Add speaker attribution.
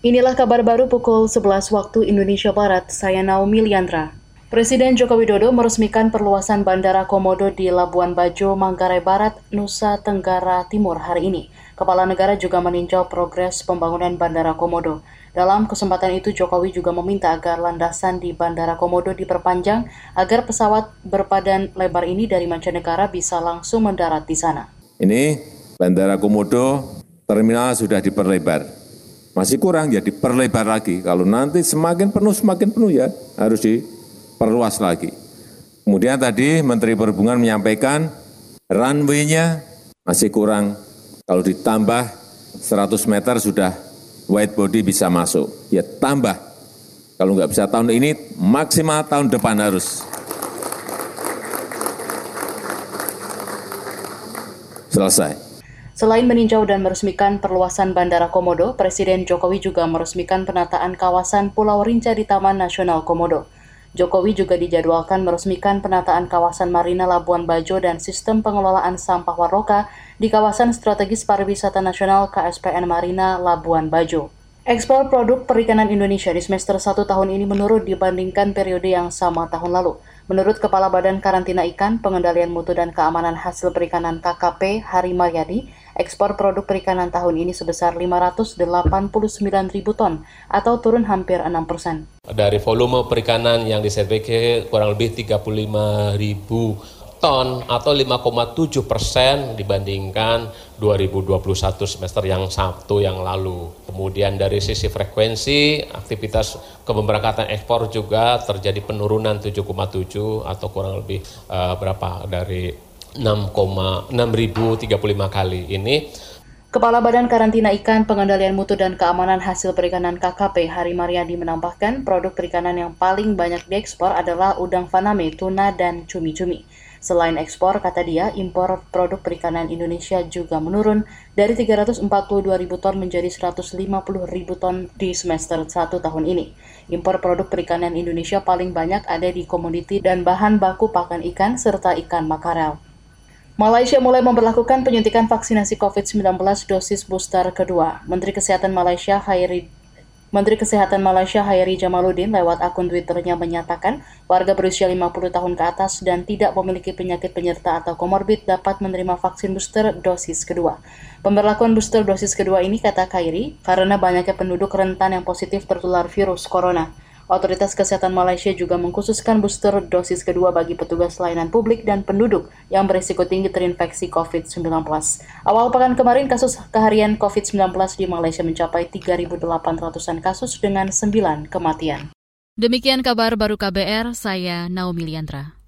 Speaker 1: Inilah kabar baru pukul 11 waktu Indonesia Barat, saya Naomi Liandra. Presiden Joko Widodo meresmikan perluasan Bandara Komodo di Labuan Bajo, Manggarai Barat, Nusa Tenggara Timur hari ini. Kepala negara juga meninjau progres pembangunan Bandara Komodo. Dalam kesempatan itu, Jokowi juga meminta agar landasan di Bandara Komodo diperpanjang agar pesawat berpadan lebar ini dari mancanegara bisa langsung mendarat di sana.
Speaker 2: Ini Bandara Komodo terminal sudah diperlebar. Masih kurang ya diperlebar lagi. Kalau nanti semakin penuh, semakin penuh ya harus di perluas lagi. Kemudian tadi Menteri Perhubungan menyampaikan runway-nya masih kurang. Kalau ditambah 100 meter sudah white body bisa masuk. Ya tambah. Kalau nggak bisa tahun ini, maksimal tahun depan harus. Selesai.
Speaker 1: Selain meninjau dan meresmikan perluasan Bandara Komodo, Presiden Jokowi juga meresmikan penataan kawasan Pulau Rinca di Taman Nasional Komodo. Jokowi juga dijadwalkan meresmikan penataan kawasan Marina Labuan Bajo dan sistem pengelolaan sampah Waroka di kawasan strategis pariwisata nasional KSPN Marina Labuan Bajo. Ekspor produk perikanan Indonesia di semester 1 tahun ini menurun dibandingkan periode yang sama tahun lalu. Menurut Kepala Badan Karantina Ikan, Pengendalian Mutu dan Keamanan Hasil Perikanan KKP, Hari Maryadi, ekspor produk perikanan tahun ini sebesar 589 ribu ton atau turun hampir 6 persen.
Speaker 3: Dari volume perikanan yang diservisi kurang lebih 35 ribu ton atau 5,7 persen dibandingkan 2021 semester yang Sabtu yang lalu. Kemudian dari sisi frekuensi, aktivitas keberangkatan ekspor juga terjadi penurunan 7,7 atau kurang lebih uh, berapa dari 6,6035 kali ini
Speaker 1: Kepala Badan Karantina Ikan, Pengendalian Mutu dan Keamanan Hasil Perikanan KKP, Hari Mariadi menambahkan produk perikanan yang paling banyak diekspor adalah udang faname, tuna, dan cumi-cumi. Selain ekspor, kata dia, impor produk perikanan Indonesia juga menurun dari 342 ribu ton menjadi 150 ribu ton di semester 1 tahun ini. Impor produk perikanan Indonesia paling banyak ada di komoditi dan bahan baku pakan ikan serta ikan makarel. Malaysia mulai memperlakukan penyuntikan vaksinasi COVID-19 dosis booster kedua. Menteri Kesehatan Malaysia Hairi Menteri Kesehatan Malaysia Hairi Jamaluddin lewat akun Twitternya menyatakan warga berusia 50 tahun ke atas dan tidak memiliki penyakit penyerta atau komorbid dapat menerima vaksin booster dosis kedua. Pemberlakuan booster dosis kedua ini kata Khairi karena banyaknya penduduk rentan yang positif tertular virus corona. Otoritas Kesehatan Malaysia juga mengkhususkan booster dosis kedua bagi petugas layanan publik dan penduduk yang berisiko tinggi terinfeksi COVID-19. Awal pekan kemarin kasus keharian COVID-19 di Malaysia mencapai 3.800-an kasus dengan 9 kematian.
Speaker 4: Demikian kabar baru KBR, saya Naomi Liandra.